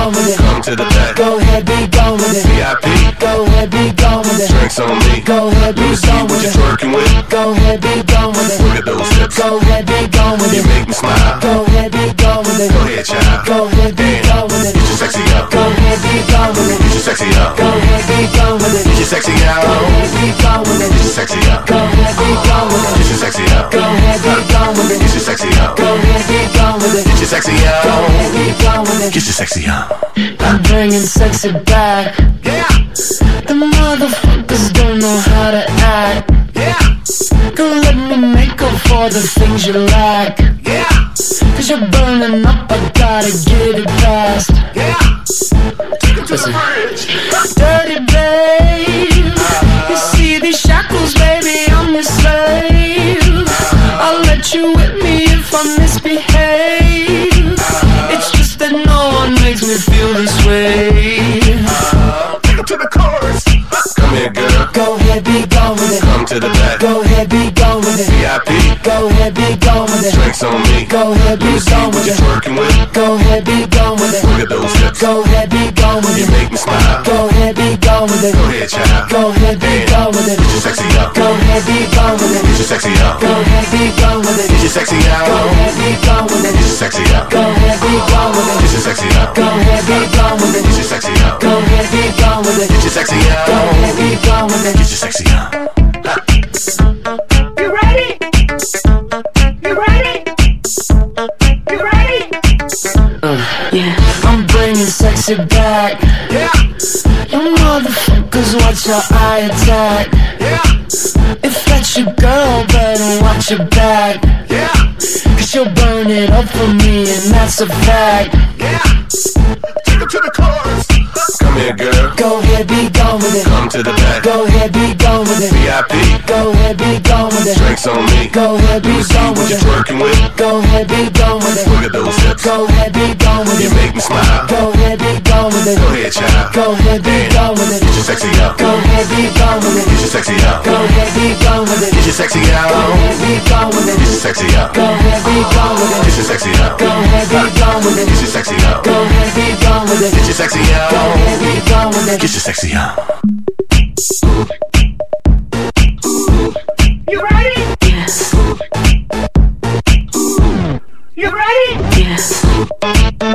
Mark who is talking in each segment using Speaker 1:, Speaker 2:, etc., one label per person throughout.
Speaker 1: gone with it.
Speaker 2: Come to the back.
Speaker 1: Go ahead, be gone with it.
Speaker 2: VIP.
Speaker 1: Go ahead, be gone with it.
Speaker 2: Drinks on me.
Speaker 1: Go ahead, be
Speaker 2: Let me see
Speaker 1: gone
Speaker 2: what
Speaker 1: with
Speaker 2: you're
Speaker 1: it.
Speaker 2: twerking with.
Speaker 1: Go ahead, be gone with it.
Speaker 2: Look at those hips.
Speaker 1: Go ahead, be gone with
Speaker 2: You make me smile.
Speaker 1: Go ahead, be gone with it.
Speaker 2: Go ahead, child.
Speaker 1: Go ahead, be gone with it.
Speaker 2: Get your sexy out.
Speaker 1: Go ahead, be gone with it.
Speaker 2: Get your sexy out.
Speaker 1: Go ahead, be gone with it.
Speaker 2: Get your sexy out.
Speaker 1: Go ahead, be gone with it.
Speaker 2: Get your sexy out.
Speaker 1: Go ahead, be gone with it.
Speaker 2: Get your sexy out.
Speaker 1: Go ahead, be gone with it.
Speaker 2: Get your sexy out.
Speaker 1: Go ahead,
Speaker 2: Get your sexy
Speaker 1: Go
Speaker 2: out.
Speaker 1: ahead, be gone with it.
Speaker 2: Get your sexy out.
Speaker 1: I'm bringing sexy back.
Speaker 2: Yeah.
Speaker 1: The motherfuckers don't know how to act.
Speaker 2: Yeah.
Speaker 1: Girl, let me make up for the things you lack.
Speaker 2: Yeah.
Speaker 1: Cause you're burning up, I gotta get it fast.
Speaker 2: Yeah. Take him to the bridge.
Speaker 1: Dirty babe, you uh-huh. see these shackles, baby, I'm your slave. Uh-huh. I'll let you whip me if I misbehave. That no one makes me feel this way.
Speaker 2: Take him to the cars. Come here, girl.
Speaker 1: Go ahead, be gone with it.
Speaker 2: Come to the back.
Speaker 1: Go ahead, be gone it.
Speaker 2: VIP.
Speaker 1: Go ahead, be gone with it.
Speaker 2: Drinks on me.
Speaker 1: Go ahead, be gone with it.
Speaker 2: twerking with.
Speaker 1: Go ahead, be gone with it.
Speaker 2: Look at those hips.
Speaker 1: Go ahead, be gone with
Speaker 2: You
Speaker 1: it.
Speaker 2: make me smile.
Speaker 1: Go ahead, be gone with it.
Speaker 2: Go ahead, child.
Speaker 1: Go ahead, be gone with it.
Speaker 2: Get your sexy out.
Speaker 1: Go ahead, be gone with it.
Speaker 2: Get your sexy out.
Speaker 1: Go ahead, be gone with it.
Speaker 2: Get your sexy
Speaker 1: Go ahead, be gone with it.
Speaker 2: Get your sexy out.
Speaker 1: Go ahead, be gone with
Speaker 2: Get
Speaker 1: it.
Speaker 2: your sexy out.
Speaker 1: Go ahead, be gone with
Speaker 2: Get your sexy out.
Speaker 1: Go ahead, be gone with it.
Speaker 2: Get your sexy
Speaker 1: Go ahead, be gone with it.
Speaker 2: Get your sexy out.
Speaker 1: Bringing sexy back.
Speaker 2: Yeah.
Speaker 1: You motherfuckers watch your eye attack.
Speaker 2: Yeah.
Speaker 1: If that's your girl, better watch your back.
Speaker 2: Yeah.
Speaker 1: Cause you'll burn it up for me, and that's a fact.
Speaker 2: Yeah. Take him to the cars. Come here, girl.
Speaker 1: Go ahead, be gone with it.
Speaker 2: Come to the back.
Speaker 1: Go ahead, be gone with it.
Speaker 2: VIP.
Speaker 1: Go ahead, be gone with it.
Speaker 2: Drinks on me.
Speaker 1: Go ahead, be gone
Speaker 2: what
Speaker 1: with it.
Speaker 2: twerking with.
Speaker 1: Go ahead, be gone with it.
Speaker 2: Look at those hips.
Speaker 1: Go ahead, be gone with it.
Speaker 2: You make me smile.
Speaker 1: Go ahead, be gone with it.
Speaker 2: Go ahead, child.
Speaker 1: Go ahead, be gone with
Speaker 2: Get
Speaker 1: it.
Speaker 2: your sexy out.
Speaker 1: Go ahead, be gone with
Speaker 2: Get
Speaker 1: it.
Speaker 2: your sexy out.
Speaker 1: Go ahead, be gone with it.
Speaker 2: Get your sexy
Speaker 1: Go
Speaker 2: out.
Speaker 1: ahead, be gone with
Speaker 2: Get your sexy out.
Speaker 1: Go ahead, be gone with
Speaker 2: Get
Speaker 1: it.
Speaker 2: your sexy out.
Speaker 1: Go ahead, be gone with
Speaker 2: Get
Speaker 1: it.
Speaker 2: your sexy out.
Speaker 1: Go ahead, be gone with it.
Speaker 2: Get your sexy
Speaker 1: Go ahead, be gone with it.
Speaker 2: Get your sexy out.
Speaker 3: You ready? Yes. You ready?
Speaker 4: So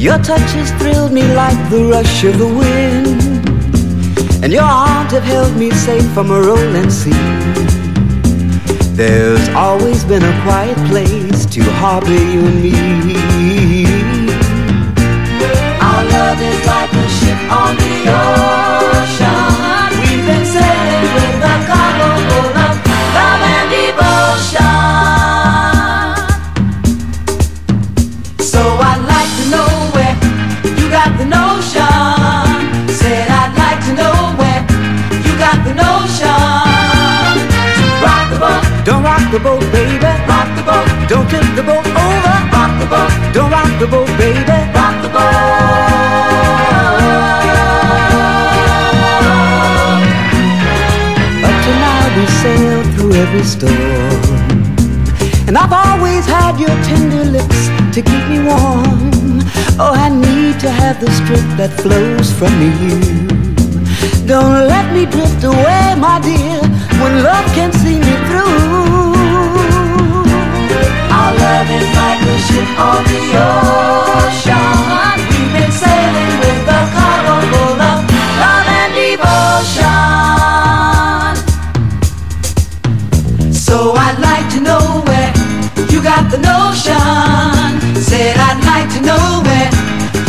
Speaker 5: your touch has thrilled me like the rush of the wind, and your arms have held me safe from a rolling sea. There's always been a quiet place to harbor you and me.
Speaker 4: Our love is like a ship on the ocean. The boat,
Speaker 5: baby.
Speaker 4: rock the boat,
Speaker 5: Don't tip the boat over.
Speaker 4: rock the boat,
Speaker 5: Don't rock the boat, baby.
Speaker 4: rock the boat.
Speaker 5: Up to now we sailed through every storm. And I've always had your tender lips to keep me warm. Oh, I need to have the strength that flows from you. Don't let me drift away, my dear, when love can see me through.
Speaker 6: Like a ship on the ocean. We've been sailing with a cargo full of love and devotion. So I'd like to know where you got the notion. Said I'd like to know where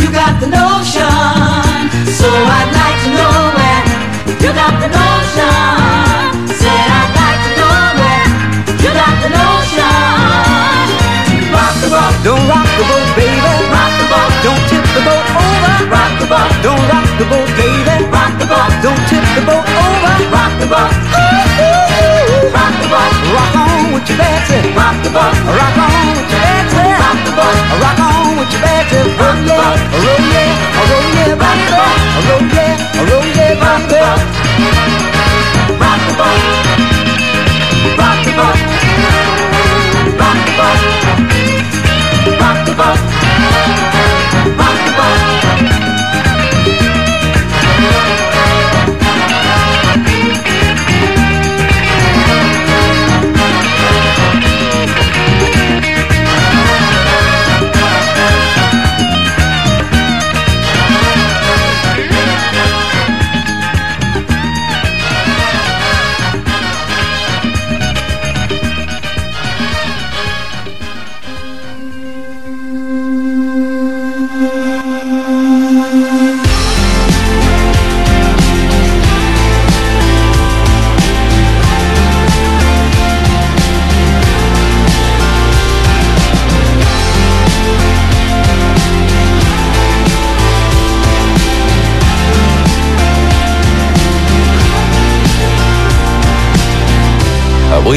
Speaker 6: you got the notion. So I'd like to know where you got the notion.
Speaker 5: Over.
Speaker 6: rock the boat,
Speaker 5: Don't rock the boat, baby.
Speaker 6: rock the boat,
Speaker 5: Don't tip the boat over.
Speaker 6: rock the boat, ooh,
Speaker 5: rock
Speaker 6: the boat,
Speaker 5: Rock on with your Betsy.
Speaker 6: rock the boat,
Speaker 5: Rock on with your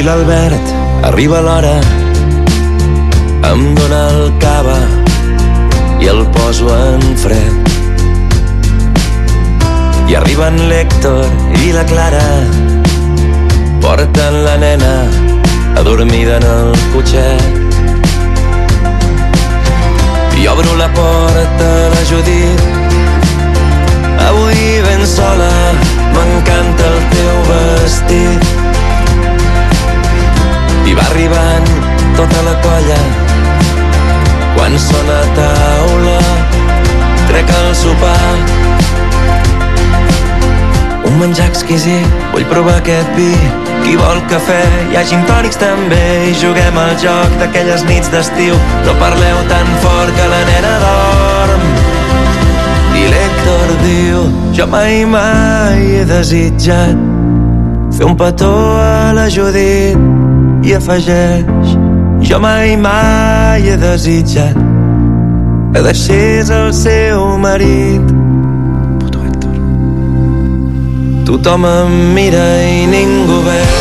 Speaker 7: l'Albert arriba l'hora em dóna el cava i el poso en fred. I arriben l'Héctor i la Clara porten la nena adormida en el cotxet. I obro la porta a la Judit avui ben sola m'encanta el teu vestit va arribant tota la colla. Quan sona taula trec el sopar. Un menjar exquisit vull provar aquest vi. Qui vol cafè hi ha gin tònics també. I juguem al joc d'aquelles nits d'estiu. No parleu tan fort que la nena dorm. I l'Héctor diu jo mai mai he desitjat fer un petó a la Judit i afegeix jo mai mai he desitjat que deixés el seu marit. Puto Héctor. Tothom em mira i ningú veu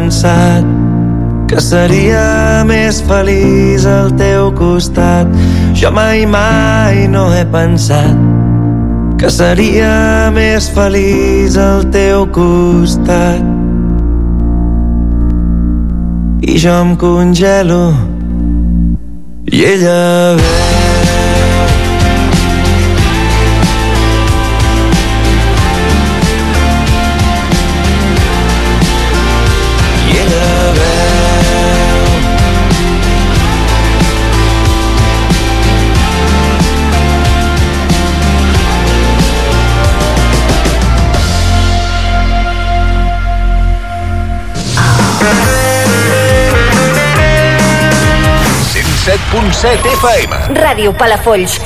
Speaker 7: pensat que seria més feliç al teu costat jo mai mai no he pensat que seria més feliç al teu costat. I jo em congelo i ella veu.
Speaker 8: 107 FM.
Speaker 9: Ràdio Palafolls.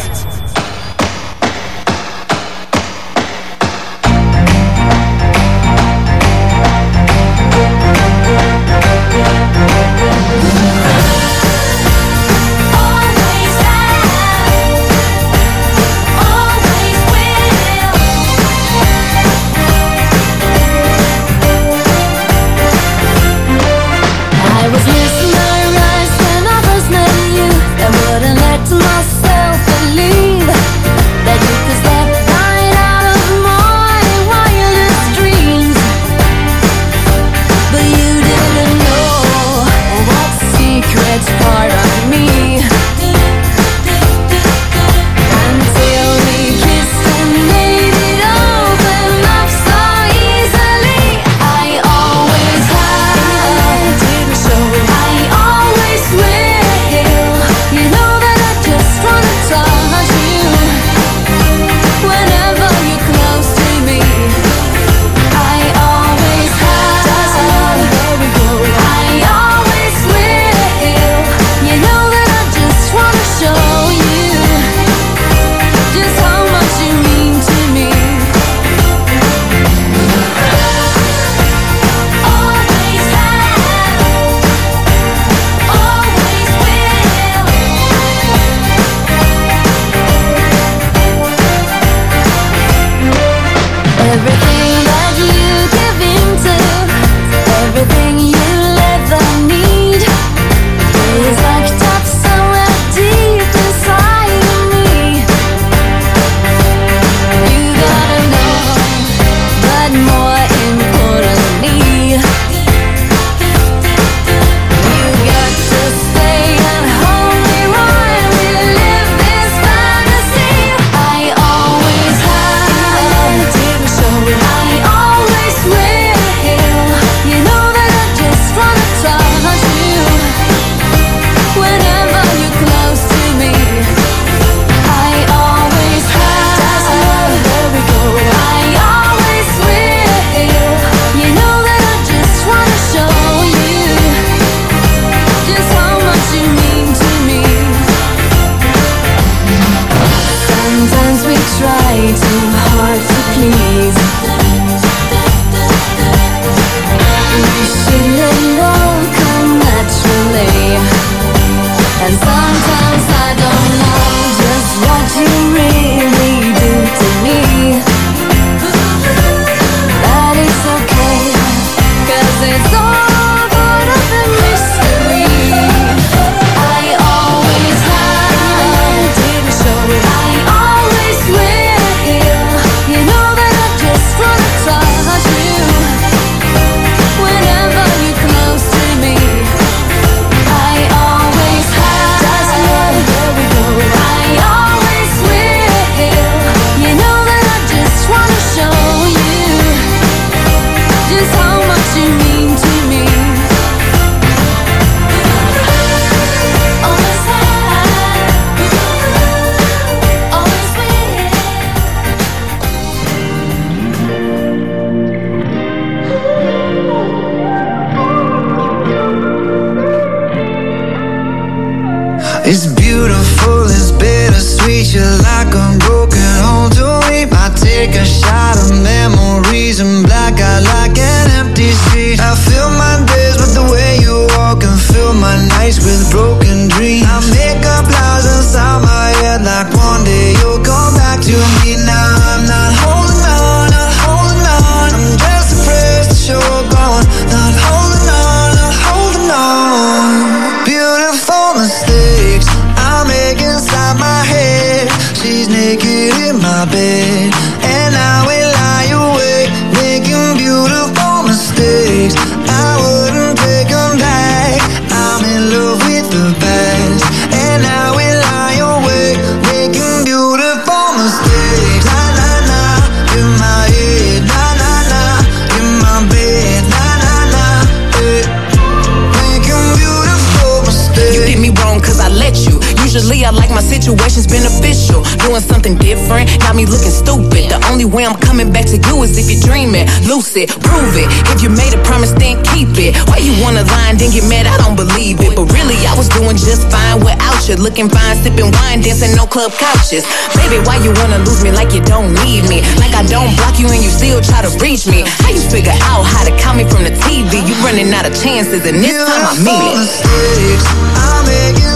Speaker 8: Situation's beneficial. Doing something different, got me looking stupid. The only way I'm coming back to you is if you're dreaming. Lucid, prove it. If you made a promise, then keep it. Why you wanna lie and then get mad? I don't believe it. But really, I was doing just fine without you. Looking fine, sipping wine, dancing no club couches. Baby, why you wanna lose me like you don't need me? Like I don't block you and you still try to reach me. How you figure out how to call me from the TV? You running out of chances, and this time I mean it.
Speaker 10: mistakes I make inside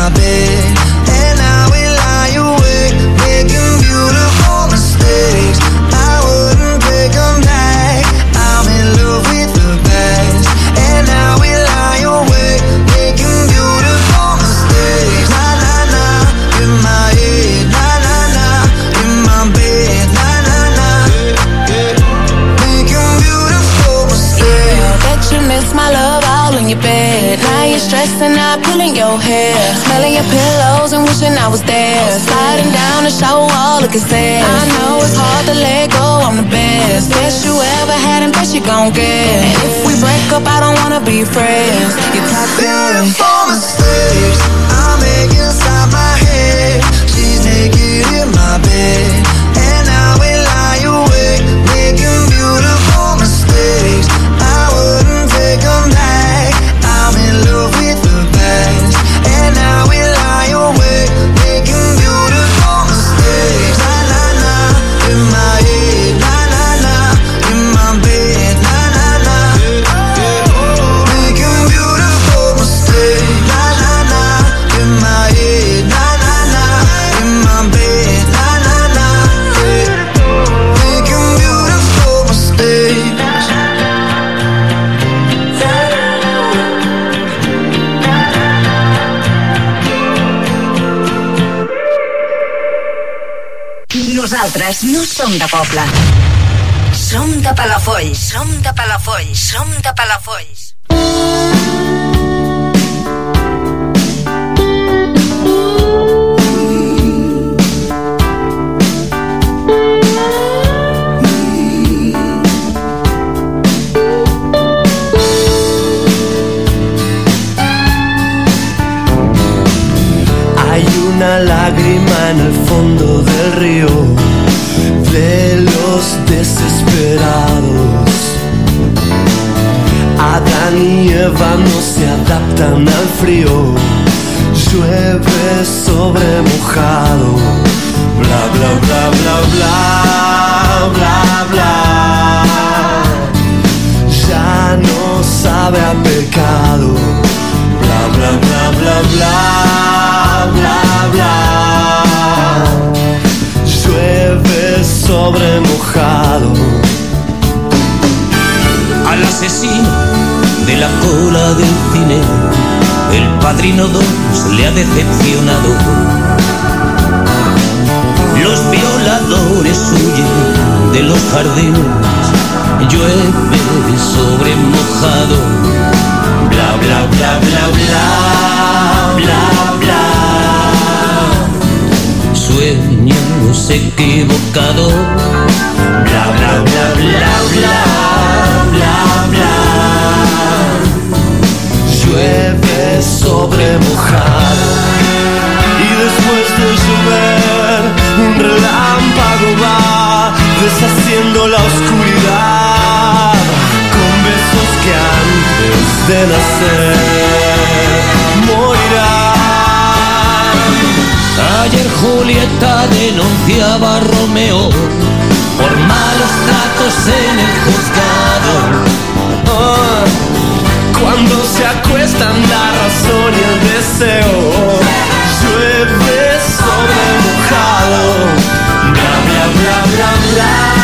Speaker 10: my bed, the
Speaker 8: shower wall, looking sad. I know it's hard to let go, I'm the best. Best you ever had and best you gon' get. And if we break up, I don't wanna be friends. You're toxic.
Speaker 10: Beautiful mistakes
Speaker 3: som de poble. Som de Palafolls. Som de Palafolls. Som de Palafolls.
Speaker 11: Hay una lágrima en el fondo del río los desesperados. Adán y Eva no se adaptan al frío. Llueve sobre mojado. Bla bla bla bla bla bla bla. Ya no sabe a pecado. Bla bla bla bla bla Sobre mojado.
Speaker 9: Al asesino de la cola del cine, el padrino 2 le ha decepcionado. Los violadores huyen de los jardines, llueve sobre mojado. Bla bla bla bla bla bla bla. Sueños equivocados. Bla bla bla bla bla bla bla.
Speaker 11: Llueve sobre mojado. Y después de llover, un relámpago va deshaciendo la oscuridad. Con besos que antes de nacer.
Speaker 9: Ayer Julieta denunciaba a Romeo por malos tratos en el juzgado.
Speaker 11: Cuando se acuestan la razón y el deseo Llueve sobre mojado Bla bla bla bla bla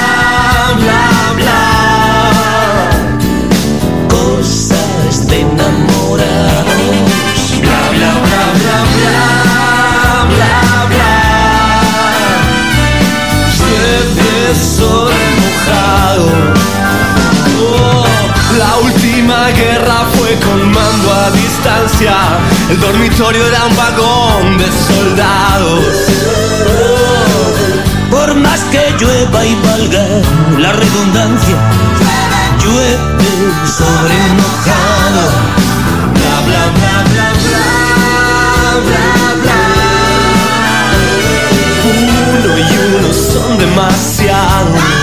Speaker 11: El dormitorio era un vagón de soldados.
Speaker 9: Por más que llueva y valga la redundancia, llueve sobre mojado.
Speaker 11: Bla bla bla bla bla bla, bla. Uno y uno son demasiado.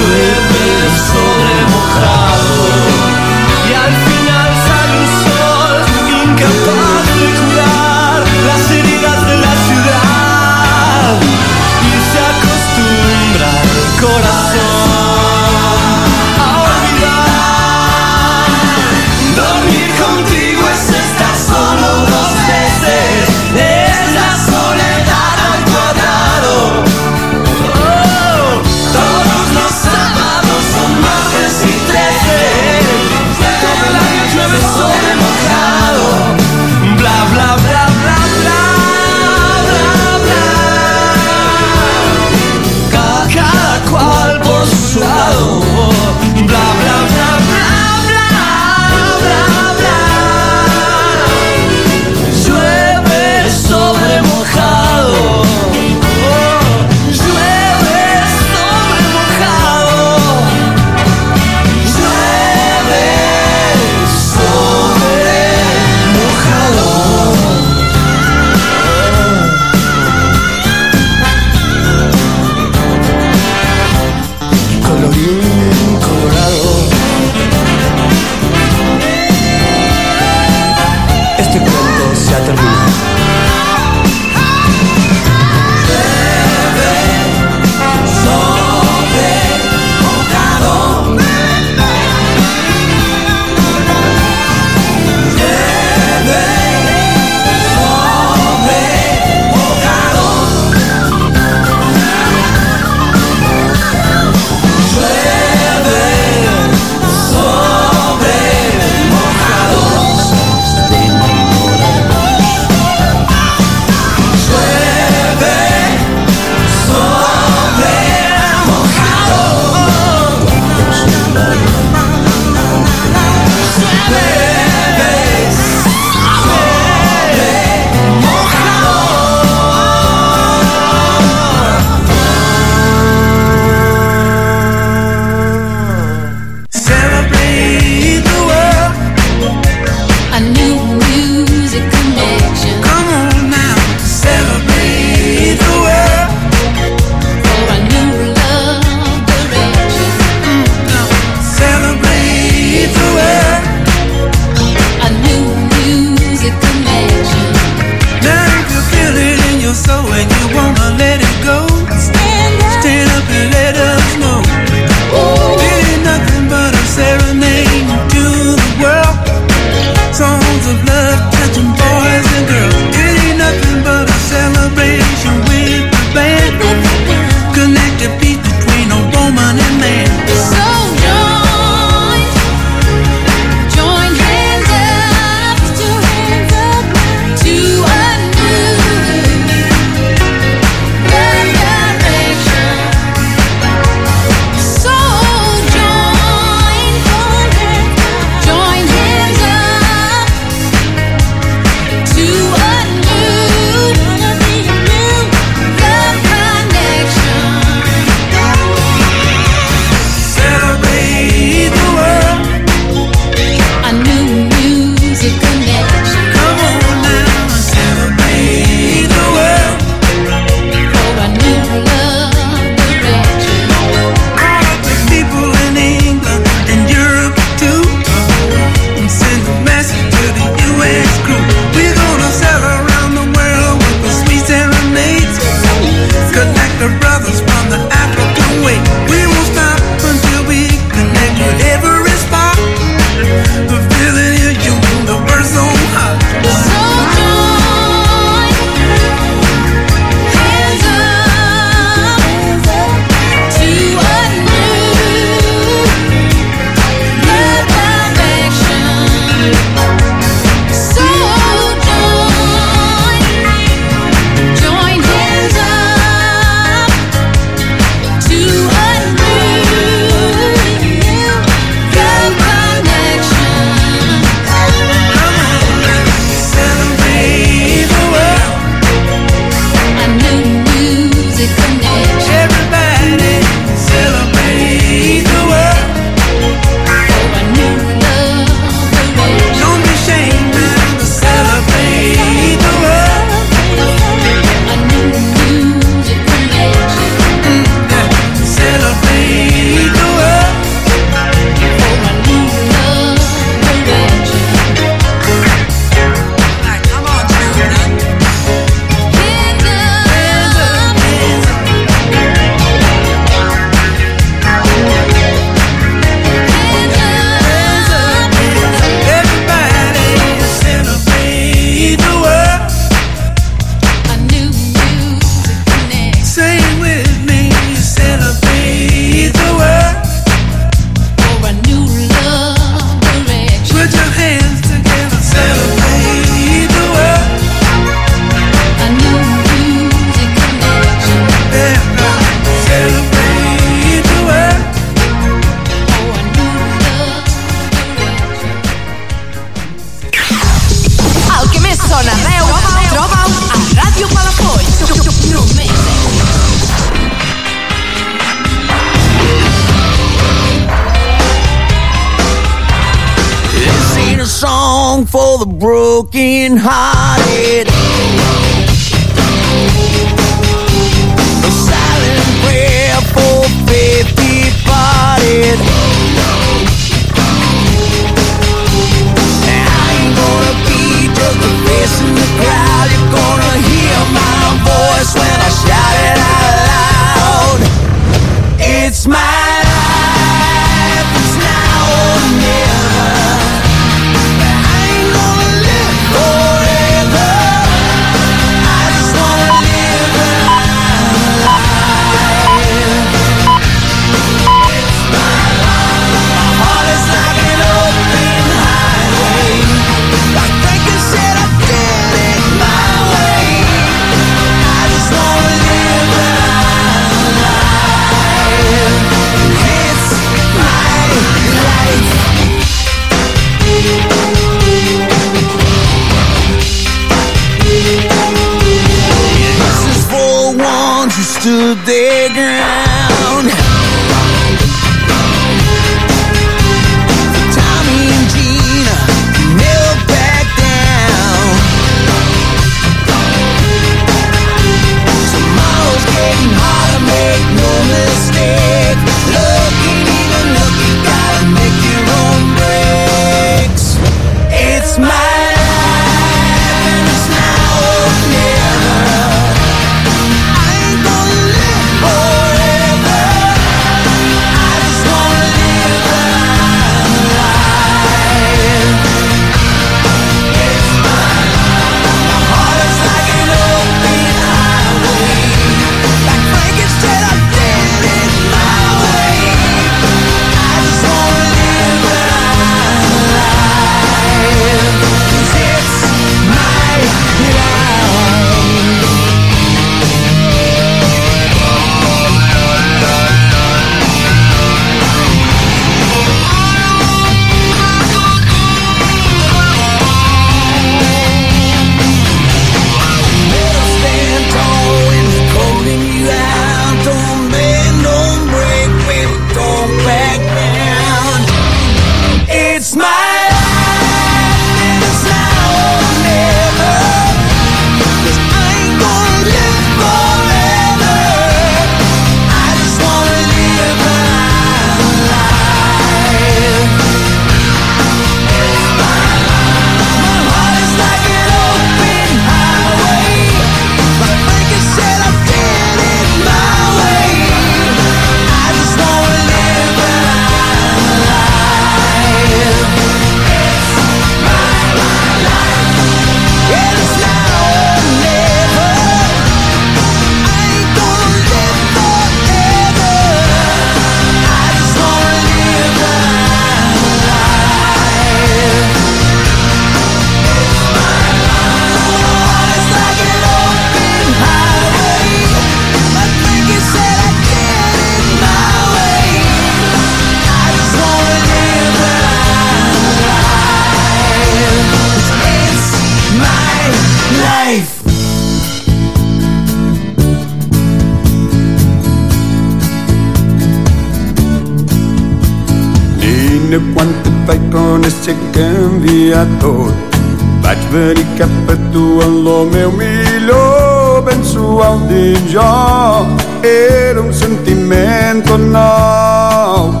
Speaker 12: venica per tu l'home umilio penso al di jo. Era un sentimento nou.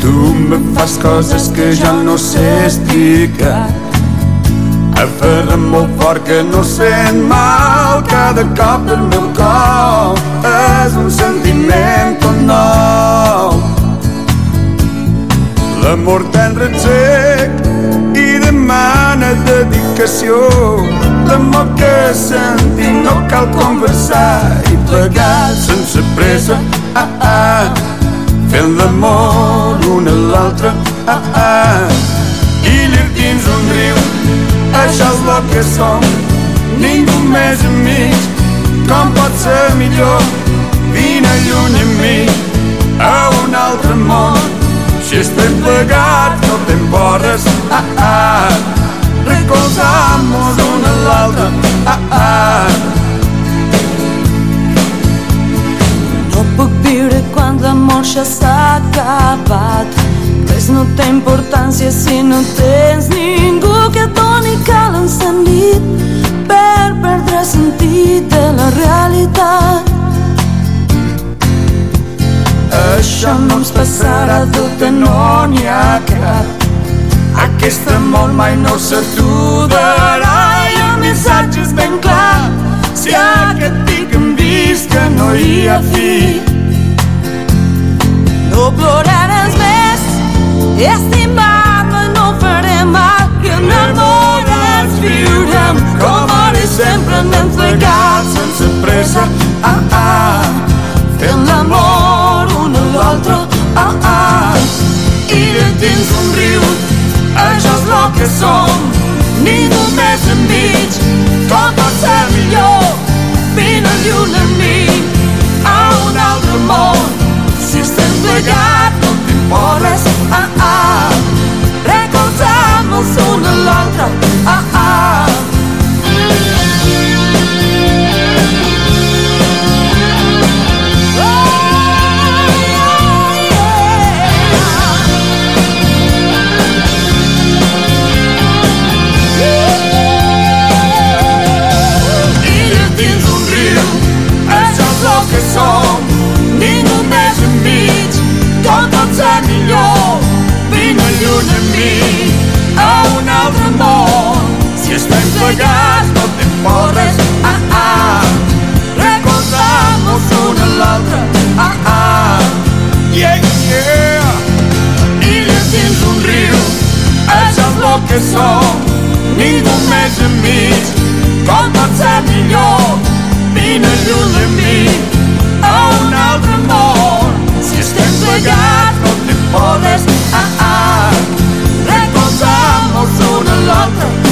Speaker 12: Tu me fas coses que ja no sé explicar. Aferra'm molt fort que no sent mal cada cop el meu cor. És un sentiment nou. L'amor t'enretgeix explicació L'amor que sentim no cal conversar i plegar sense pressa. Ah, ah, fent l'amor un a l'altre. Ah, ah, i llir dins un riu això és el que som. Ningú més amics com pot ser millor? Vine lluny amb mi a un altre món. Si estem plegats no te'n ah, ah, recolzant-nos l'un a l'altre. Ah, ah.
Speaker 13: No puc viure quan la ja s'ha acabat.
Speaker 12: Res no té importància si no tens ningú que doni cal encendit per perdre sentit de la realitat. Això no ens passarà tot, no n'hi ha cap aquest amor mai no s'aturarà i el missatge és ben clar. Si aquest pic hem vist que no hi ha fi. No ploraràs més, estimar-me no farem mal i enamorats viurem com ara sempre anem plegats sense pressa. Ah, ah, fent l'amor un a l'altre. Ah, ah, i dins un riu ellos lo que son, Ni ningún mes en beach, como Sam y yo, vino you and me, a un amor, si estás plegado te pones, ah, ah, recordamos una a otra, ah, ah. Món, si estem plegats no t'importes, ah, ah, recolzar-nos un a l'altre, ah, ah, yeah, yeah, illes dins un riu, és el que som, ningú més enmig, com pot ser millor, vine lluny amb mi, a un altre món, si estem plegats no t'importes, ah, ah, recolzar-nos un a l'altre,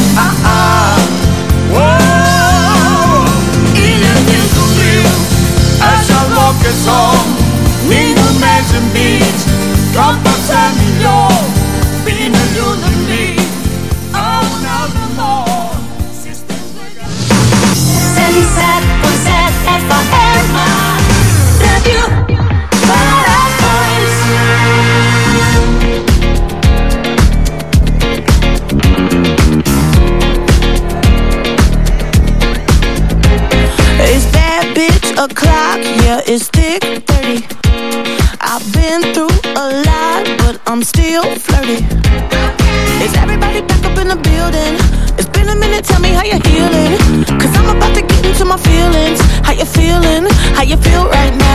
Speaker 6: It's bad bitch o'clock, yeah, it's thick still flirty. Is everybody back up in the building? It's been a minute, tell me how you're healing. Cause I'm about to get into my feelings. How you feeling? How you feel right now?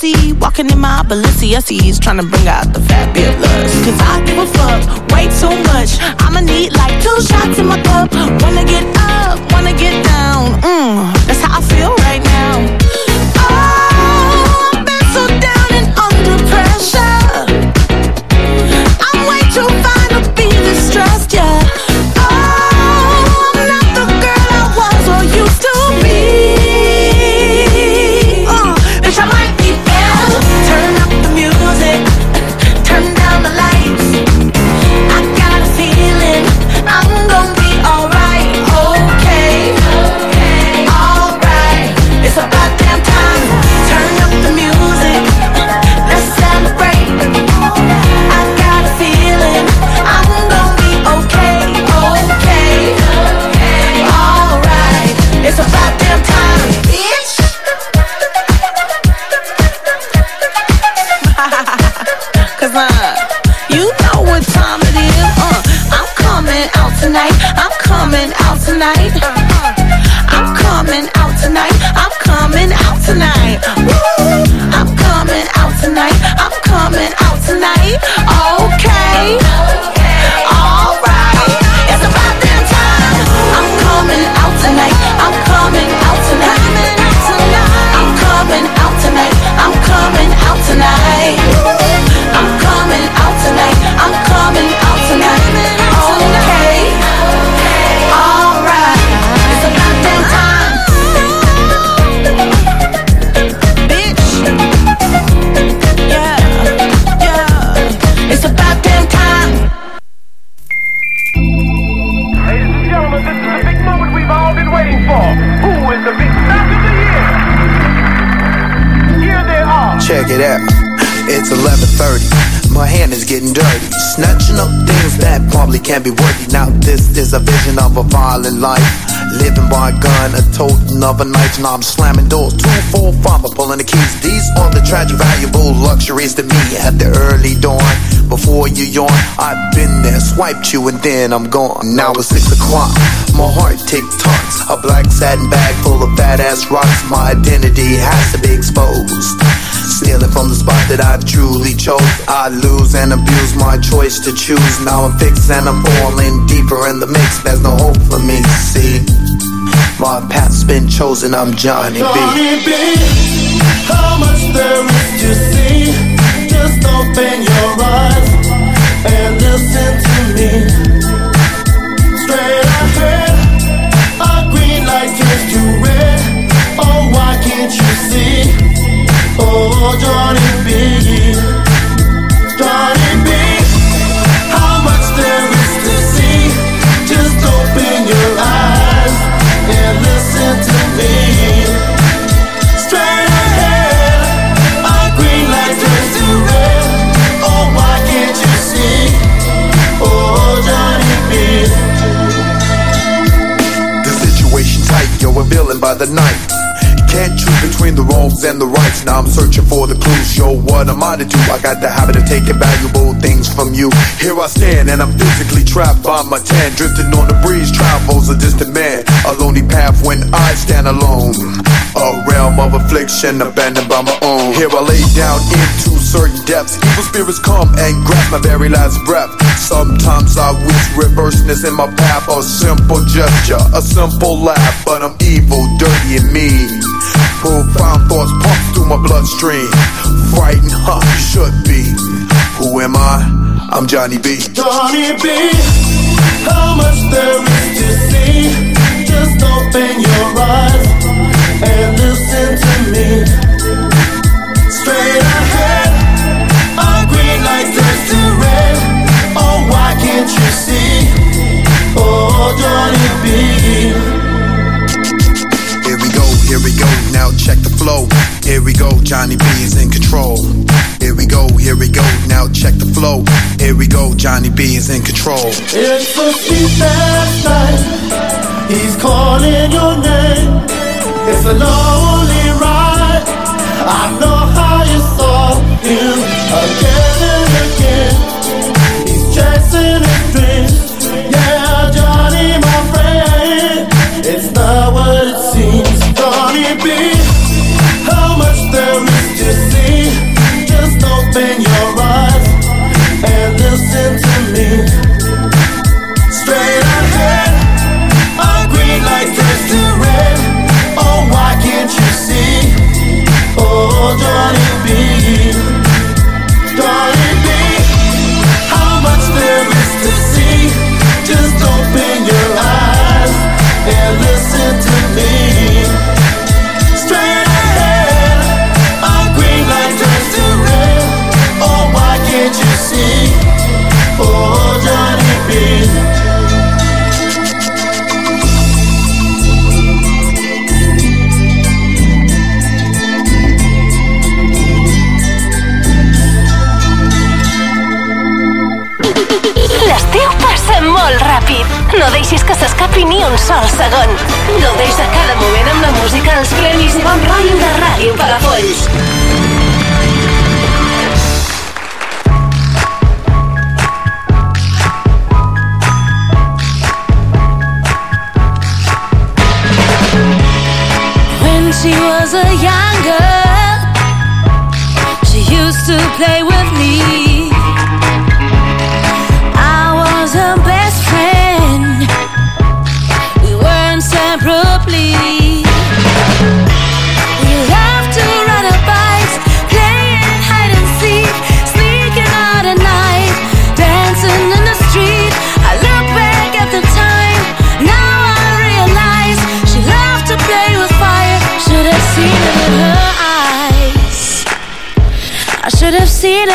Speaker 6: Feeling walking in my Balenciennes, trying to bring out the fabulous. Cause I give a fuck way too much. I'ma need like two shots in my cup. Wanna get up, wanna get down. Mmm, that's how I feel right now.
Speaker 14: Can't be worthy. Now this is a vision of a violent life, living by a gun, a totem of a knife. Now I'm slamming doors, two, four, five, I'm pulling the keys. These are the tragic, valuable luxuries to me at the early dawn. Before you yawn, I've been there, swiped you, and then I'm gone. Now it's six o'clock, my heart tick tocks. A black satin bag full of fat ass rocks. My identity has to be exposed. Stealing from the spot that I've truly chose. I lose and abuse my choice to choose. Now I'm fixed and I'm falling deeper in the mix. There's no hope for me. See, my path's been chosen. I'm Johnny B.
Speaker 15: Johnny B, how much there is to see? Just open your eyes and listen to me. Straight ahead, a green light turns to red. Oh, why can't you see? Oh, Johnny B, Johnny B, how much there is to see? Just open your eyes and listen to me. Straight ahead, green light turns to red. Oh, why can't you see? Oh, Johnny B.
Speaker 14: The situation tight, villain by the night. Can't choose between the wrongs and the rights. I'm searching for the clues. Yo, what am I to do? I got the habit of taking valuable things from you. Here I stand, and I'm physically trapped by my tan. Drifting on the breeze, travels a distant man. A lonely path when I stand alone. A realm of affliction, abandoned by my own. Here I lay down into certain depths. Evil spirits come and grasp my very last breath. Sometimes I wish reverseness in my path. A simple gesture, a simple laugh. But I'm evil, dirty, and mean. Profound thoughts through my bloodstream. Frightened, huh? Should be. Who am I? I'm Johnny B.
Speaker 15: Johnny B, how much there is to see? Just open your eyes and listen to me. Straight ahead, a green light turns to red. Oh, why can't you see? Oh, Johnny B.
Speaker 14: Here we go, now check the flow. Here we go, Johnny B is in control. Here we go, here we go, now check the flow. Here we go, Johnny B is in control.
Speaker 15: It's a sleepless night. He's calling your name. It's a lonely ride. I know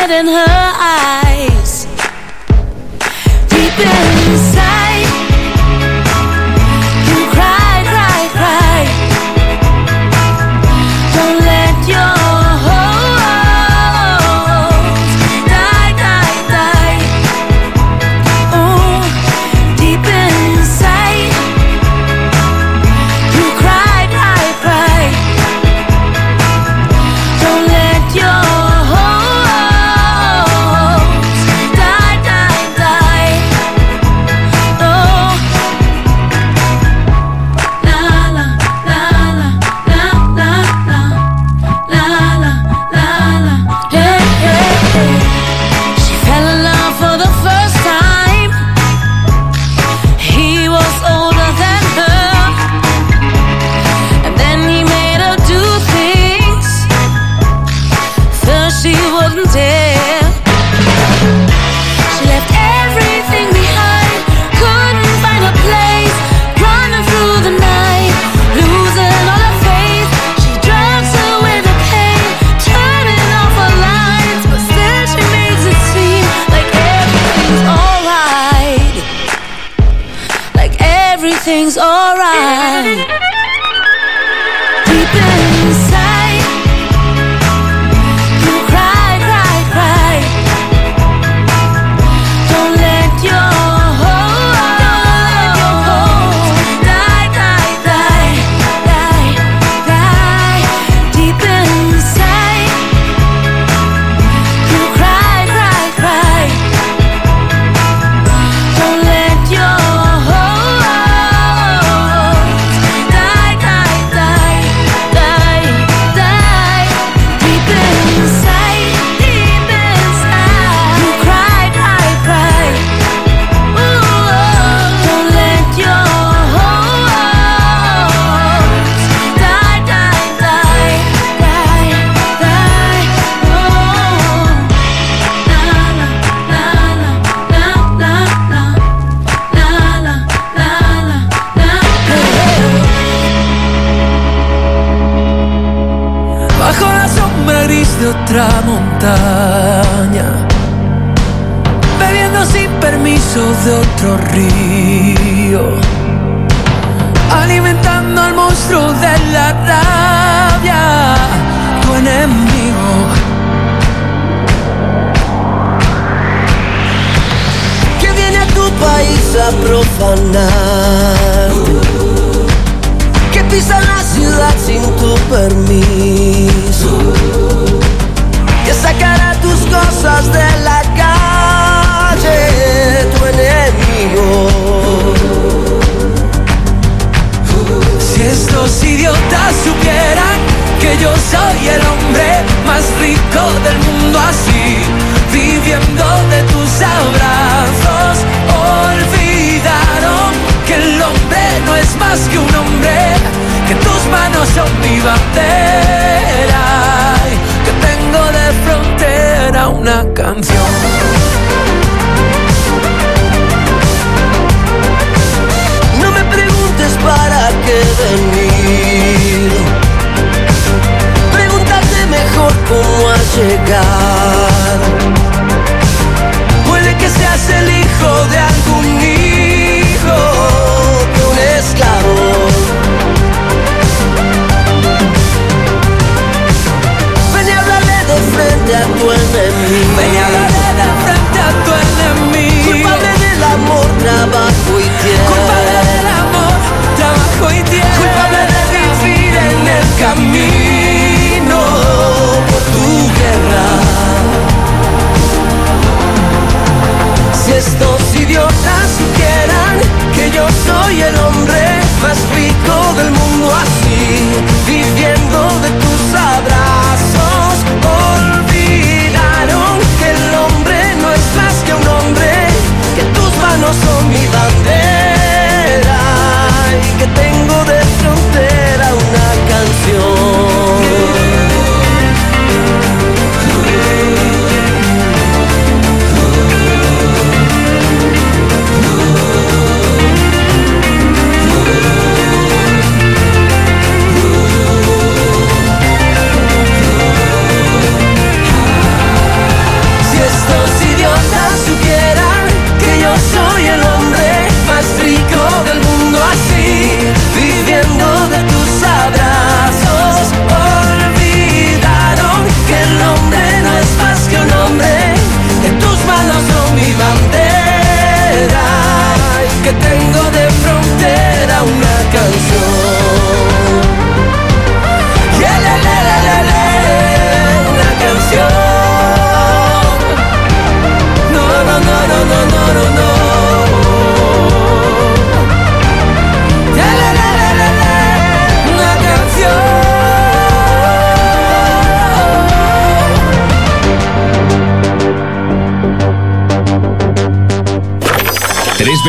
Speaker 6: seen her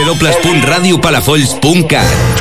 Speaker 16: www.radiopalafolls.cat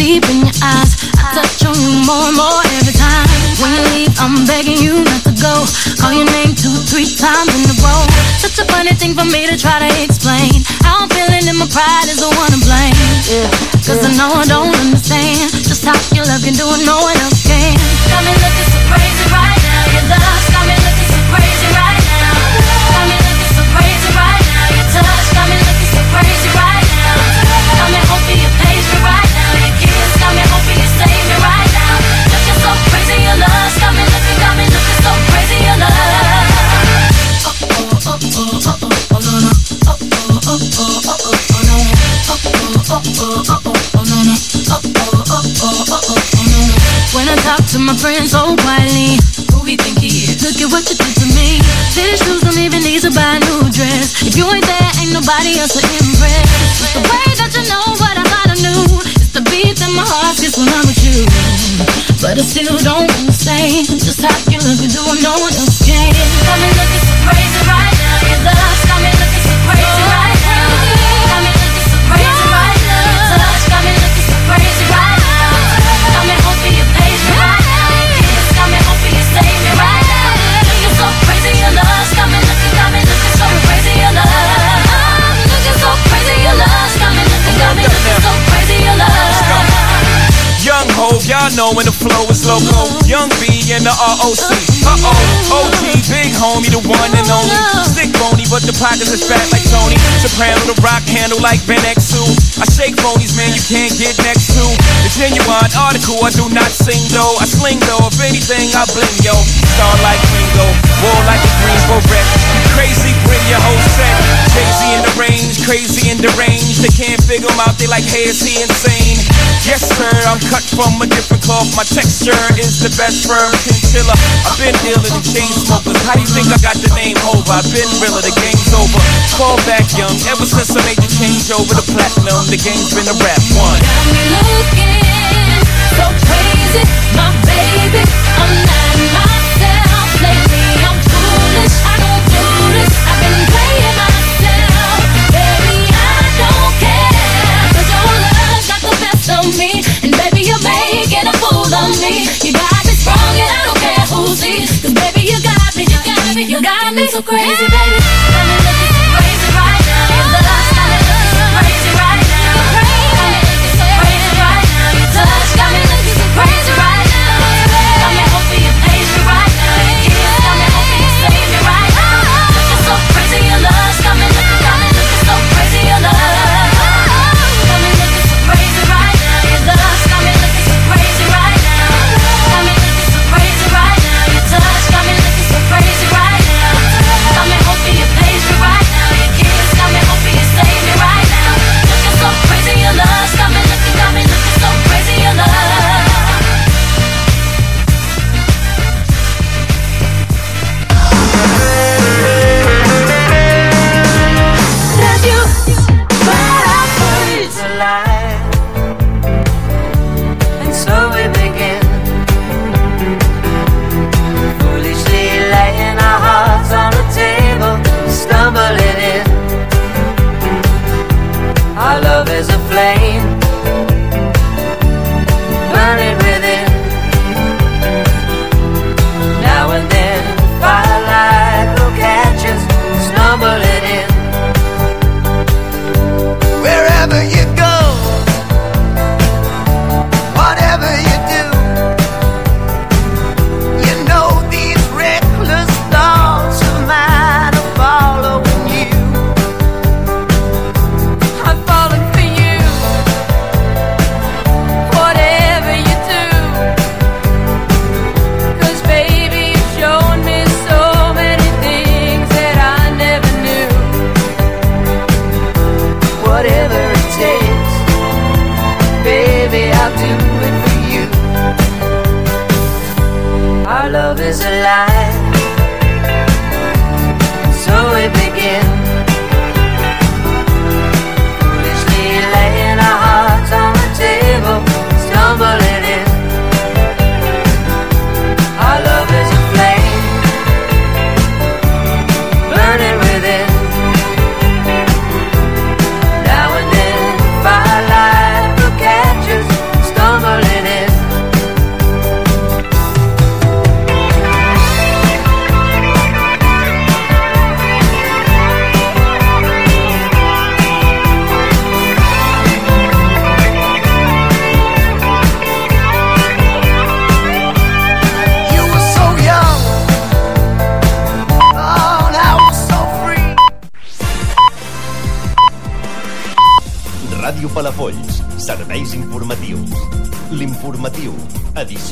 Speaker 9: deep in your eyes. I touch on you more and more every time. When you leave, I'm begging you not to go. Call your name two, three times in a row. Such a funny thing for me to try to explain. How I'm feeling and my pride is the one to blame. Cause I know I don't understand just how your love can do it, no one else can. Got me looking so crazy right now. Your love When I talk to my friends so quietly, who we think he is? Look at what you did to me. Fitted shoes don't even need to buy a new dress. If you ain't there, ain't nobody else to impress. The way that you know what I thought I knew. It's the beat that my heart gets when I'm with you. But I still don't understand just how you look and do what no one else can. Got me looking so crazy right now. Your love's got me looking so crazy right now.
Speaker 17: Y'all know when the flow is loco. Young B and the ROC. Uh oh, OG, big homie, the one and only. Stick bony, but the pockets is fat like Tony. Soprano, the rock handle like Ben X2. I shake phonies, man, you can't get next to. The genuine article, I do not sing though. I sling though, if anything, I bling yo. Star like Ringo, war like a Greensboro wreck. Crazy, bring your whole set. Crazy in the range, crazy in the range. Figure him out, they like, hey, is he insane? Yes, sir, I'm cut from a different cloth. My texture is the best firm chinchilla. I've been dealing than chain smokers. How do you think I got the name over? I've been realer, the game's over. Fall back young, ever since I made the change over to platinum, the game's been a rap one.
Speaker 9: Got me looking so crazy, my baby. I'm not myself of me, and baby you're making a fool of me. You got me strong, and I don't care who sees 'cause baby you got me, you got me, you got me so crazy, baby.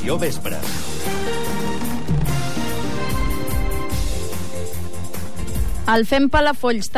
Speaker 16: Edició vespre.
Speaker 9: El Fem Palafolls tan